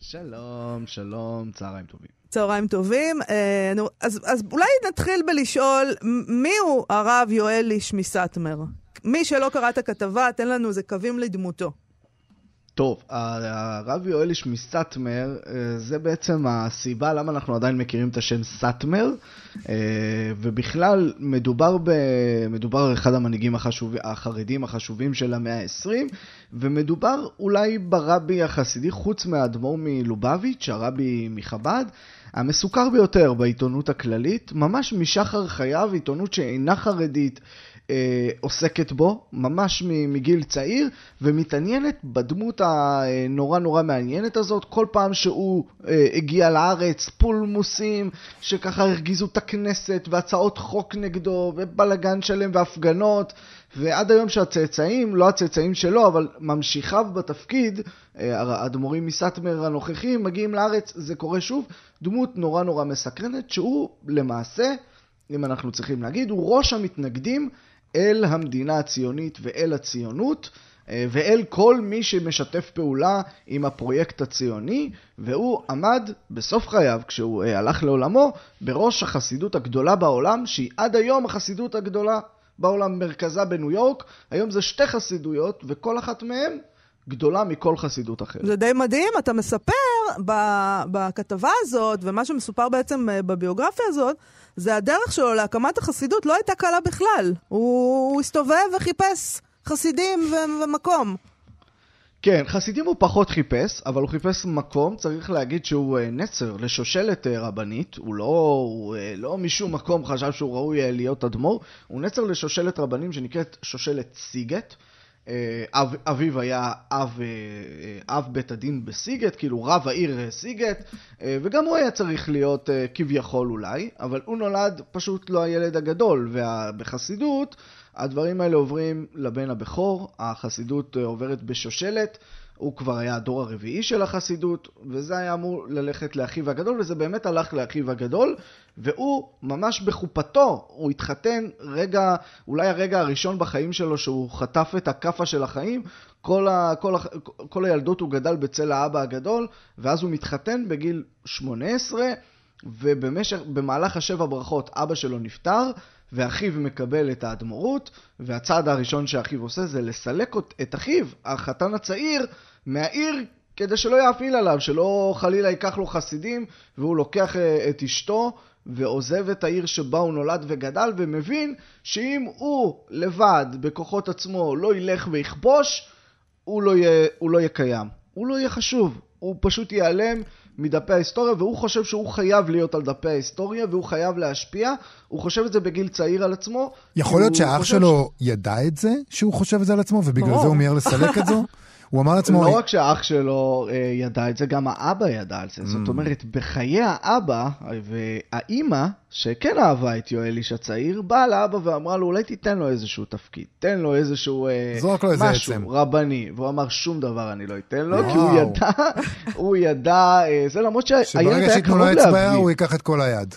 שלום, שלום, צהריים טובים. צהריים טובים. אה, אז, אז אולי נתחיל בלשאול, מי הוא הרב יואל ליש מסאטמר? מי שלא קרא את הכתבה, תן לנו איזה קווים לדמותו. טוב, הרב יואליש מסאטמר, אה, זה בעצם הסיבה למה אנחנו עדיין מכירים את השם סאטמר, אה, ובכלל מדובר, ב, מדובר אחד המנהיגים החשוב, החרדים החשובים של המאה ה-20, ומדובר אולי ברבי החסידי, חוץ מהאדמו"ר מלובביץ', הרבי מחב"ד, המסוכר ביותר בעיתונות הכללית, ממש משחר חייו, עיתונות שאינה חרדית, עוסקת בו, ממש מגיל צעיר, ומתעניינת בדמות הנורא נורא מעניינת הזאת. כל פעם שהוא אה, הגיע לארץ, פולמוסים שככה הרגיזו את הכנסת, והצעות חוק נגדו, ובלאגן שלם, והפגנות. ועד היום שהצאצאים, לא הצאצאים שלו, אבל ממשיכיו בתפקיד, אה, האדמו"רים מסאטמר הנוכחים, מגיעים לארץ, זה קורה שוב. דמות נורא נורא מסקרנת, שהוא למעשה, אם אנחנו צריכים להגיד, הוא ראש המתנגדים אל המדינה הציונית ואל הציונות. אה, ואל כל מי שמשתף פעולה עם הפרויקט הציוני, והוא עמד בסוף חייו, כשהוא אה, הלך לעולמו, בראש החסידות הגדולה בעולם, שהיא עד היום החסידות הגדולה בעולם, מרכזה בניו יורק. היום זה שתי חסידויות, וכל אחת מהן גדולה מכל חסידות אחרת. זה די מדהים, אתה מספר בכתבה הזאת, ומה שמסופר בעצם אה, בביוגרפיה הזאת, זה הדרך שלו להקמת החסידות לא הייתה קלה בכלל. הוא, הוא הסתובב וחיפש חסידים ו- ומקום. כן, חסידים הוא פחות חיפש, אבל הוא חיפש מקום, צריך להגיד שהוא uh, נצר לשושלת uh, רבנית, הוא לא, הוא, לא משום מקום חשב שהוא ראוי להיות אדמו"ר, הוא נצר לשושלת רבנים שנקראת שושלת סיגט. אה, אב, אביו היה אב, אה, אב בית הדין בסיגט, כאילו רב העיר אה, סיגט, וגם הוא היה צריך להיות כביכול אולי, אבל הוא נולד פשוט לא הילד הגדול, ובחסידות הדברים האלה עוברים לבן הבכור, החסידות עוברת בשושלת, הוא כבר היה הדור הרביעי של החסידות, וזה היה אמור ללכת לאחיו הגדול, וזה באמת הלך לאחיו הגדול, והוא ממש בחופתו, הוא התחתן רגע, אולי הרגע הראשון בחיים שלו שהוא חטף את הכאפה של החיים, כל, ה, כל, ה, כל הילדות הוא גדל בצל האבא הגדול, ואז הוא מתחתן בגיל 18, ובמשך, במהלך השבע ברכות אבא שלו נפטר, ואחיו מקבל את האדמו"רות, והצעד הראשון שאחיו עושה זה לסלק את אחיו, החתן הצעיר, מהעיר כדי שלא יאפיל עליו, שלא חלילה ייקח לו חסידים, והוא לוקח אה, את אשתו ועוזב את העיר שבה הוא נולד וגדל, ומבין שאם הוא לבד, בכוחות עצמו, לא ילך ויכבוש, הוא לא יהיה, הוא לא יהיה קיים. הוא לא יהיה חשוב, הוא פשוט ייעלם מדפי ההיסטוריה, והוא חושב שהוא חייב להיות על דפי ההיסטוריה, והוא חייב להשפיע. הוא חושב את זה בגיל צעיר על עצמו. יכול להיות שהאח שלו ש... ידע את זה, שהוא חושב את זה על עצמו, ובגלל זה הוא מיהר לסלק את זה? הוא אמר לעצמו... לא רק שהאח שלו אה, ידע את זה, גם האבא ידע על זה. זאת mm. אומרת, בחיי האבא והאימא, שכן אהבה את יואל איש הצעיר, באה לאבא ואמרה לו, אולי תיתן לו איזשהו תפקיד, תן לו איזשהו אה, זרוק לו איזה עצם. משהו רבני. והוא אמר, שום דבר אני לא אתן לו, כי הוא ידע, הוא ידע, אה, זה למרות שהילד היה קרוב להביא. שברגע שייתנו לו אצבע, הוא ייקח את כל היד.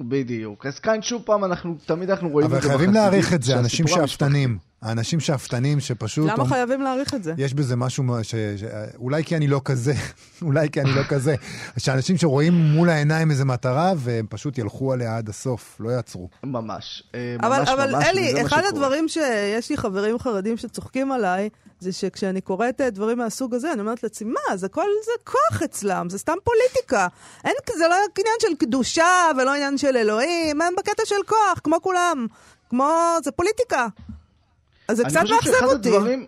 בדיוק. אז כאן שוב פעם, אנחנו, תמיד אנחנו רואים את זה בחסידים. אבל חייבים להעריך את זה, אנשים שאפתנים. האנשים שאפתנים שפשוט... למה חייבים להעריך את זה? יש בזה משהו, ש... ש... אולי כי אני לא כזה, אולי כי אני לא כזה. שאנשים שרואים מול העיניים איזה מטרה, והם פשוט ילכו עליה עד הסוף, לא יעצרו. ממש, אה, אבל, ממש, אבל ממש, אלי, אחד הדברים שיש לי חברים חרדים שצוחקים עליי, זה שכשאני קוראת אה, דברים מהסוג הזה, אני אומרת לעצמי, מה, זה כל זה כוח אצלם, זה סתם פוליטיקה. אין, זה לא עניין של קדושה ולא עניין של אלוהים, הם בקטע של כוח, כמו כולם. כמו, זה פוליטיקה. אז זה קצת מאכזב אותי. הדברים...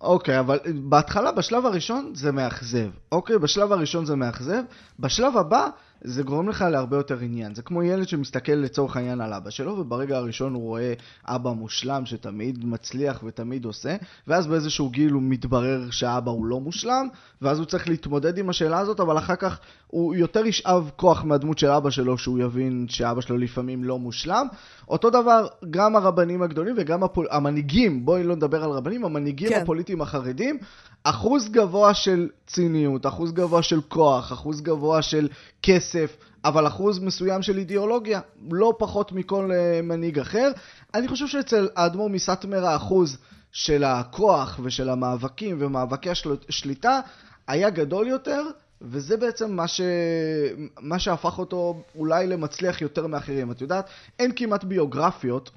אוקיי, אבל בהתחלה, בשלב הראשון זה מאכזב. אוקיי, בשלב הראשון זה מאכזב. בשלב הבא זה גורם לך להרבה יותר עניין. זה כמו ילד שמסתכל לצורך העניין על אבא שלו, וברגע הראשון הוא רואה אבא מושלם שתמיד מצליח ותמיד עושה, ואז באיזשהו גיל הוא מתברר שהאבא הוא לא מושלם, ואז הוא צריך להתמודד עם השאלה הזאת, אבל אחר כך הוא יותר ישאב כוח מהדמות של אבא שלו, שהוא יבין שאבא שלו לפעמים לא מושלם. אותו דבר, גם הרבנים הגדולים וגם הפול... המנהיגים, בואי לא נדבר על רבנים, המנהיגים כן. הפוליטיים החרדים, אחוז גבוה של ציניות, אחוז גבוה של כוח, אחוז גבוה של כסף, אבל אחוז מסוים של אידיאולוגיה, לא פחות מכל uh, מנהיג אחר. אני חושב שאצל האדמו"ר מסאטמר האחוז של הכוח ושל המאבקים ומאבקי השליטה היה גדול יותר, וזה בעצם מה, ש... מה שהפך אותו אולי למצליח יותר מאחרים. את יודעת, אין כמעט ביוגרפיות.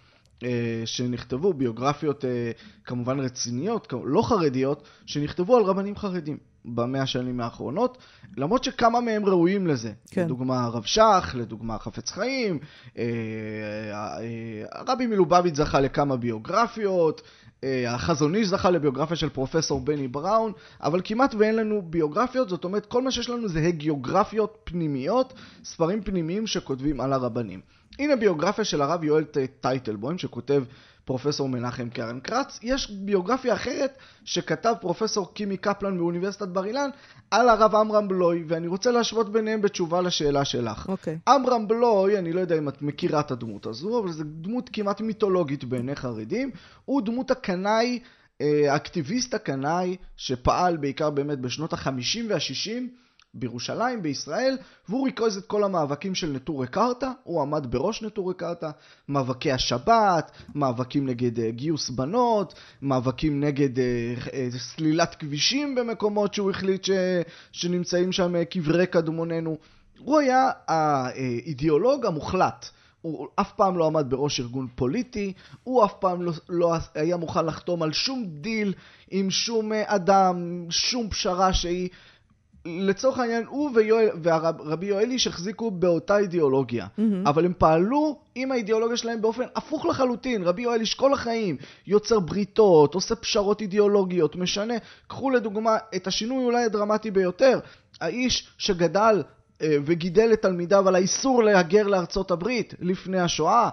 אה, שנכתבו, ביוגרפיות אה, כמובן רציניות, לא חרדיות, שנכתבו על רבנים חרדים במאה השנים האחרונות, למרות שכמה מהם ראויים לזה. כן. לדוגמה הרב שך, לדוגמה חפץ חיים, אה, הרבי מלובביץ' זכה לכמה ביוגרפיות, החזון איש זכה לביוגרפיה של פרופסור בני בראון, אבל כמעט ואין לנו ביוגרפיות, זאת אומרת כל מה שיש לנו זה הגיוגרפיות פנימיות, ספרים פנימיים שכותבים על הרבנים. הנה ביוגרפיה של הרב יואל טייטלבוים, שכותב פרופסור מנחם קרן כרץ. יש ביוגרפיה אחרת שכתב פרופסור קימי קפלן מאוניברסיטת בר אילן על הרב עמרם בלוי, ואני רוצה להשוות ביניהם בתשובה לשאלה שלך. אוקיי. Okay. עמרם בלוי, אני לא יודע אם את מכירה את הדמות הזו, אבל זו דמות כמעט מיתולוגית בעיני חרדים. הוא דמות הקנאי, אה, האקטיביסט הקנאי, שפעל בעיקר באמת בשנות ה-50 וה-60. בירושלים, בישראל, והוא ריכז את כל המאבקים של נטורי קרתא, הוא עמד בראש נטורי קרתא, מאבקי השבת, מאבקים נגד uh, גיוס בנות, מאבקים נגד uh, uh, סלילת כבישים במקומות שהוא החליט ש, שנמצאים שם קברי קדמוננו. הוא היה האידיאולוג המוחלט. הוא אף פעם לא עמד בראש ארגון פוליטי, הוא אף פעם לא, לא היה מוכן לחתום על שום דיל עם שום אדם, שום פשרה שהיא. לצורך העניין, הוא ויואל, והרבי יואליש החזיקו באותה אידיאולוגיה, mm-hmm. אבל הם פעלו עם האידיאולוגיה שלהם באופן הפוך לחלוטין. רבי יואליש כל החיים יוצר בריתות, עושה פשרות אידיאולוגיות, משנה. קחו לדוגמה את השינוי אולי הדרמטי ביותר, האיש שגדל אה, וגידל את תלמידיו על האיסור להגר לארצות הברית לפני השואה.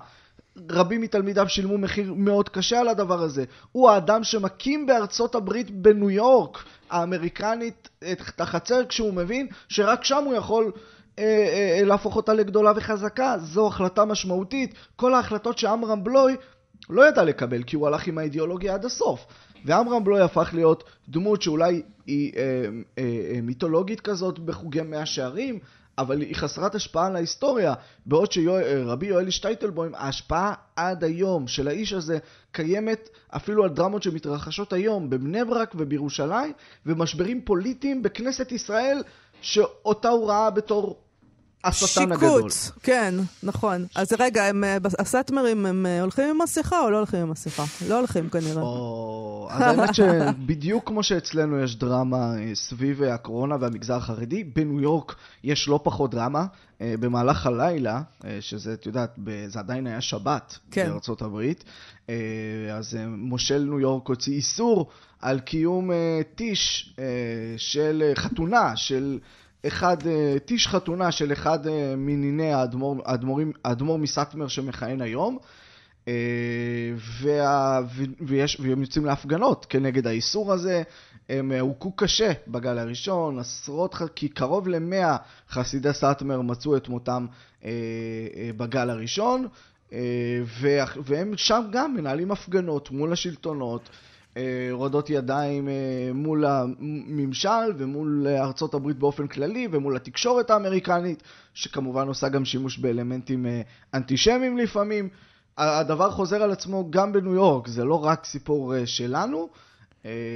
רבים מתלמידיו שילמו מחיר מאוד קשה על הדבר הזה. הוא האדם שמקים בארצות הברית בניו יורק האמריקנית את החצר כשהוא מבין שרק שם הוא יכול אה, אה, אה, להפוך אותה לגדולה וחזקה. זו החלטה משמעותית. כל ההחלטות שעמרם בלוי לא ידע לקבל כי הוא הלך עם האידיאולוגיה עד הסוף. ועמרם בלוי הפך להיות דמות שאולי היא אה, אה, אה, מיתולוגית כזאת בחוגי מאה שערים, אבל היא חסרת השפעה על ההיסטוריה, בעוד שרבי יואל שטייטלבוים, ההשפעה עד היום של האיש הזה קיימת אפילו על דרמות שמתרחשות היום בבני ברק ובירושלים, ומשברים פוליטיים בכנסת ישראל, שאותה הוא ראה בתור השטן הגדול. שיקוץ, כן, נכון. אז רגע, הם, אה, הסאטמרים, הם אה, הולכים עם מסכה או לא הולכים עם מסכה? לא הולכים כנראה. או, אז האמת שבדיוק כמו שאצלנו יש דרמה אה, סביב הקורונה והמגזר החרדי, בניו יורק יש לא פחות דרמה. במהלך הלילה, שזה, את יודעת, זה עדיין היה שבת כן. בארצות הברית, אז מושל ניו יורק הוציא איסור על קיום טיש של חתונה, של... אחד, אה, טיש חתונה של אחד אה, מניני האדמו"ר, האדמו"ר מסאטמר שמכהן היום, אה, וה, ויש, והם יוצאים להפגנות כנגד האיסור הזה. הם הוכו קשה בגל הראשון, עשרות, כי קרוב למאה חסידי סאטמר מצאו את מותם בגל הראשון, והם שם גם מנהלים הפגנות מול השלטונות. אה, הורדות ידיים אה, מול הממשל ומול ארצות הברית באופן כללי ומול התקשורת האמריקנית, שכמובן עושה גם שימוש באלמנטים אה, אנטישמיים לפעמים. הדבר חוזר על עצמו גם בניו יורק, זה לא רק סיפור שלנו.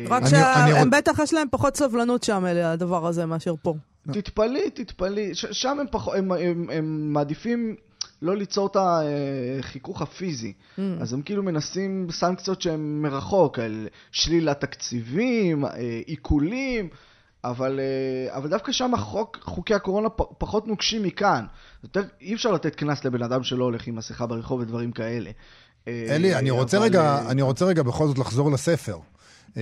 רק שהם בטח יש להם פחות סבלנות שם לדבר הזה מאשר פה. תתפלאי, תתפלאי. שם הם, פח... הם, הם, הם מעדיפים לא ליצור את החיכוך הפיזי. Mm. אז הם כאילו מנסים סנקציות שהן מרחוק, על שלילת תקציבים, אה, עיקולים, אבל, אה, אבל דווקא שם החוק, חוקי הקורונה פחות נוקשים מכאן. יותר, אי אפשר לתת קנס לבן אדם שלא הולך עם מסכה ברחוב ודברים כאלה. אה, אלי, אני רוצה, אבל... רגע, אני רוצה רגע בכל זאת לחזור לספר. כן.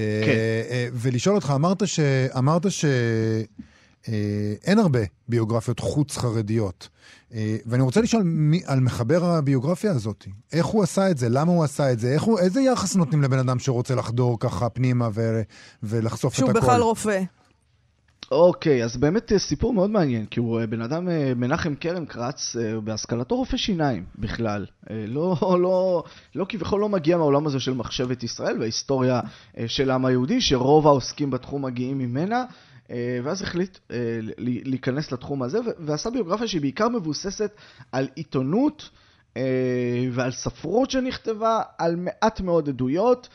ולשאול אותך, אמרת ש... אמרת ש... אה, אין הרבה ביוגרפיות חוץ-חרדיות. אה, ואני רוצה לשאול מי, על מחבר הביוגרפיה הזאת. איך הוא עשה את זה? למה הוא עשה את זה? איך הוא, איזה יחס נותנים לבן אדם שרוצה לחדור ככה פנימה ו, ולחשוף את שהוא הכל? בכלל רופא. אוקיי, אז באמת אה, סיפור מאוד מעניין, כי הוא אה, בן אדם, אה, מנחם כרם אה, בהשכלתו רופא שיניים בכלל. לא, לא, לא כביכול לא מגיע מהעולם הזה של מחשבת ישראל וההיסטוריה של העם היהודי, שרוב העוסקים בתחום מגיעים ממנה. ואז החליט להיכנס לתחום הזה, ועשה ביוגרפיה שהיא בעיקר מבוססת על עיתונות ועל ספרות שנכתבה, על מעט מאוד עדויות,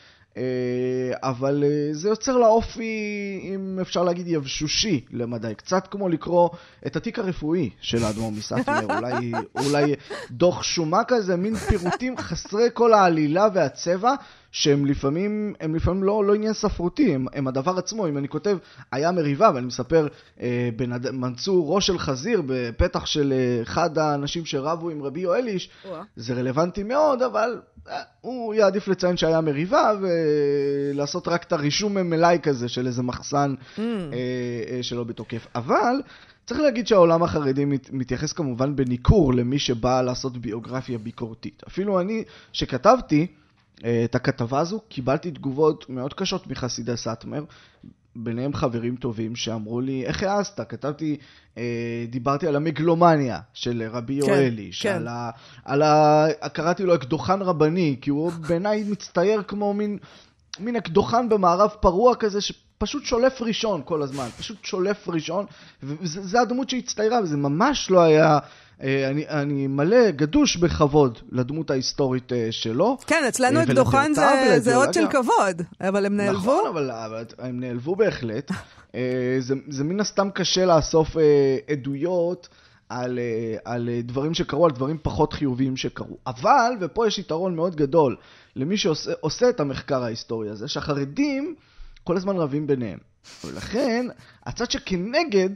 אבל אה, זה יוצר לה אופי, אם אפשר להגיד, יבשושי למדי. קצת כמו לקרוא את התיק הרפואי של האדמו"ר מסטמר, אולי, אולי דוח שומה כזה, מין פירוטים חסרי כל העלילה והצבע. שהם לפעמים, הם לפעמים לא, לא עניין ספרותי, הם, הם הדבר עצמו. אם אני כותב, היה מריבה, ואני מספר, אה, בנד... מצאו ראש של חזיר בפתח של אה, אחד האנשים שרבו עם רבי יואל איש. זה רלוונטי מאוד, אבל אה, הוא יעדיף לציין שהיה מריבה ולעשות רק את הרישום מלאי כזה של איזה מחסן Mm. אה, אה, שלא בתוקף. אבל צריך להגיד שהעולם החרדי מת, מתייחס כמובן בניכור למי שבא לעשות ביוגרפיה ביקורתית. אפילו אני, שכתבתי את הכתבה הזו, קיבלתי תגובות מאוד קשות מחסידי סאטמר. ביניהם חברים טובים שאמרו לי, איך העזת? כתבתי, אה, דיברתי על המגלומניה של רבי כן, יואלי, כן. שעל ה... על ה... קראתי לו אקדוחן רבני, כי הוא בעיניי מצטייר כמו מין, מין אקדוחן במערב פרוע כזה, שפשוט שולף ראשון כל הזמן, פשוט שולף ראשון, וזה הדמות שהצטיירה, וזה ממש לא היה... אה, אני, אני מלא, גדוש בכבוד לדמות ההיסטורית אה, שלו. כן, אצלנו אה, אקדוחן זה- זה אות של. כבוד, אבל הם נעלבו. נכון, אבל, אבל הם נעלבו בהחלט. זה, זה מן הסתם קשה לאסוף עדויות על, על דברים שקרו, על דברים פחות חיוביים שקרו. אבל, ופה יש יתרון מאוד גדול למי שעושה עושה את המחקר ההיסטורי הזה, שהחרדים כל הזמן רבים ביניהם. ולכן, הצד שכנגד...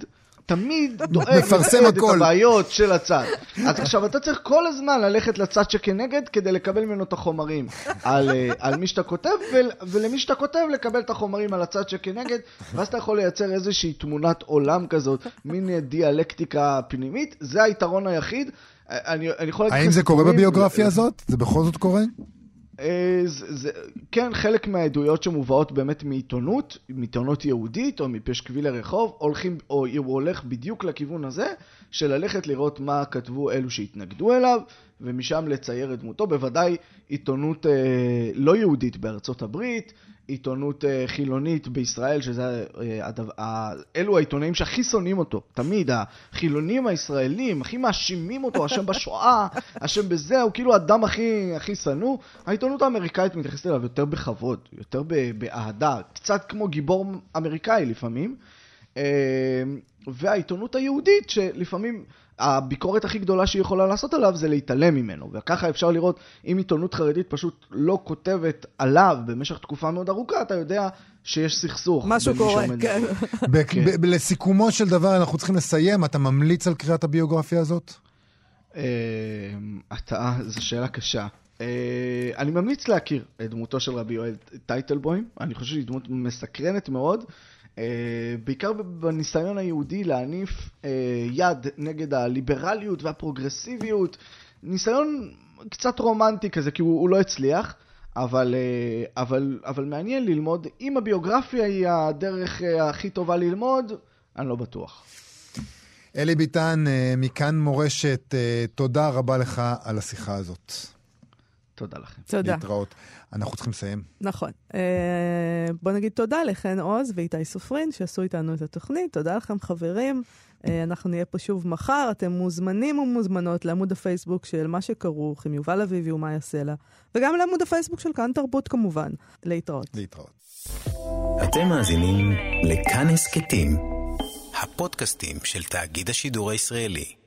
תמיד דואג לתעד את. הבעיות של הצד. אז עכשיו אתה צריך כל הזמן ללכת לצד שכנגד כדי לקבל ממנו את החומרים על, אה, על מי שאתה כותב, ול, ולמי שאתה כותב לקבל את החומרים על הצד שכנגד, ואז אתה יכול לייצר איזושהי תמונת עולם כזאת, מין אה, דיאלקטיקה פנימית, זה היתרון היחיד. אה, אני, אני יכול האם זה קורה בביוגרפיה הזאת? זה בכל זאת קורה? אה, זה, זה, כן, חלק מהעדויות שמובאות באמת מעיתונות, מעיתונות יהודית או מפשקווילי רחוב, הולכים, או הוא הולך בדיוק לכיוון הזה, של ללכת לראות מה כתבו אלו שהתנגדו אליו, ומשם לצייר את דמותו. בוודאי עיתונות אה, לא יהודית בארצות הברית, עיתונות אה, חילונית בישראל, שזה אה, הדבר, אלו העיתונאים שהכי שונאים אותו, תמיד, החילונים הישראלים, הכי מאשימים אותו, אשם בשואה, אשם בזה, הוא כאילו האדם הכי, הכי שנוא. העיתונות האמריקאית מתייחסת אליו יותר בכבוד, יותר באהדה, קצת כמו גיבור אמריקאי לפעמים. אה, והעיתונות היהודית, שלפעמים הביקורת הכי גדולה שהיא יכולה לעשות עליו זה להתעלם ממנו. וככה אפשר לראות, אם עיתונות חרדית פשוט לא כותבת עליו במשך תקופה מאוד ארוכה, אתה יודע שיש סכסוך. משהו קורה, כן. כן. לסיכומו של דבר, אנחנו צריכים לסיים. אתה ממליץ על קריאת הביוגרפיה הזאת? אה, אתה, זו שאלה קשה. אה, אני ממליץ להכיר את דמותו של רבי יואל טייטלבוים, אני חושב שהיא דמות מסקרנת מאוד, בעיקר בניסיון היהודי להניף אה, יד נגד הליברליות והפרוגרסיביות, ניסיון קצת רומנטי כזה, כי הוא, הוא לא הצליח. אבל, אה, אבל, אבל מעניין ללמוד, אם הביוגרפיה היא הדרך אה, הכי טובה ללמוד, אני לא בטוח. אלי ביטן, אה, מכאן מורשת, אה, תודה רבה לך על השיחה הזאת. תודה לכם. תודה. להתראות. אנחנו צריכים לסיים. נכון. אה, בוא נגיד תודה לחן עוז ואיתי סופרין שעשו איתנו את התוכנית. תודה לכם, חברים. אה, אנחנו נהיה פה שוב מחר. אתם מוזמנים ומוזמנות לעמוד הפייסבוק של מה שכרוך עם יובל אביבי ומאיה סלע, וגם לעמוד הפייסבוק של כאן תרבות כמובן. להתראות. להתראות. אתם מאזינים לכאן הסכתים, הפודקאסטים של תאגיד השידור הישראלי.